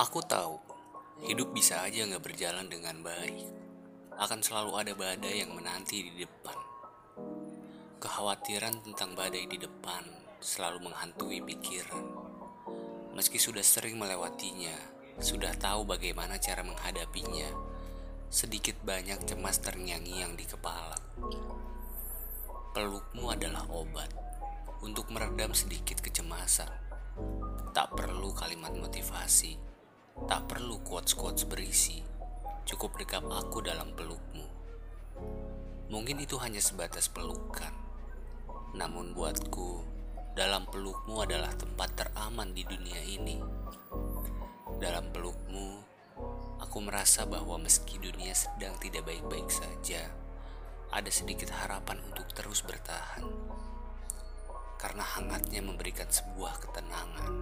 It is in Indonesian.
Aku tahu, hidup bisa aja nggak berjalan dengan baik. Akan selalu ada badai yang menanti di depan. Kekhawatiran tentang badai di depan selalu menghantui pikiran. Meski sudah sering melewatinya, sudah tahu bagaimana cara menghadapinya, sedikit banyak cemas ternyanyi-yang di kepala. Pelukmu adalah obat untuk meredam sedikit kecemasan. Tak perlu kalimat motivasi Quotes-quotes berisi, cukup dekap aku dalam pelukmu. Mungkin itu hanya sebatas pelukan, namun buatku, dalam pelukmu adalah tempat teraman di dunia ini. Dalam pelukmu, aku merasa bahwa meski dunia sedang tidak baik-baik saja, ada sedikit harapan untuk terus bertahan. Karena hangatnya memberikan sebuah ketenangan.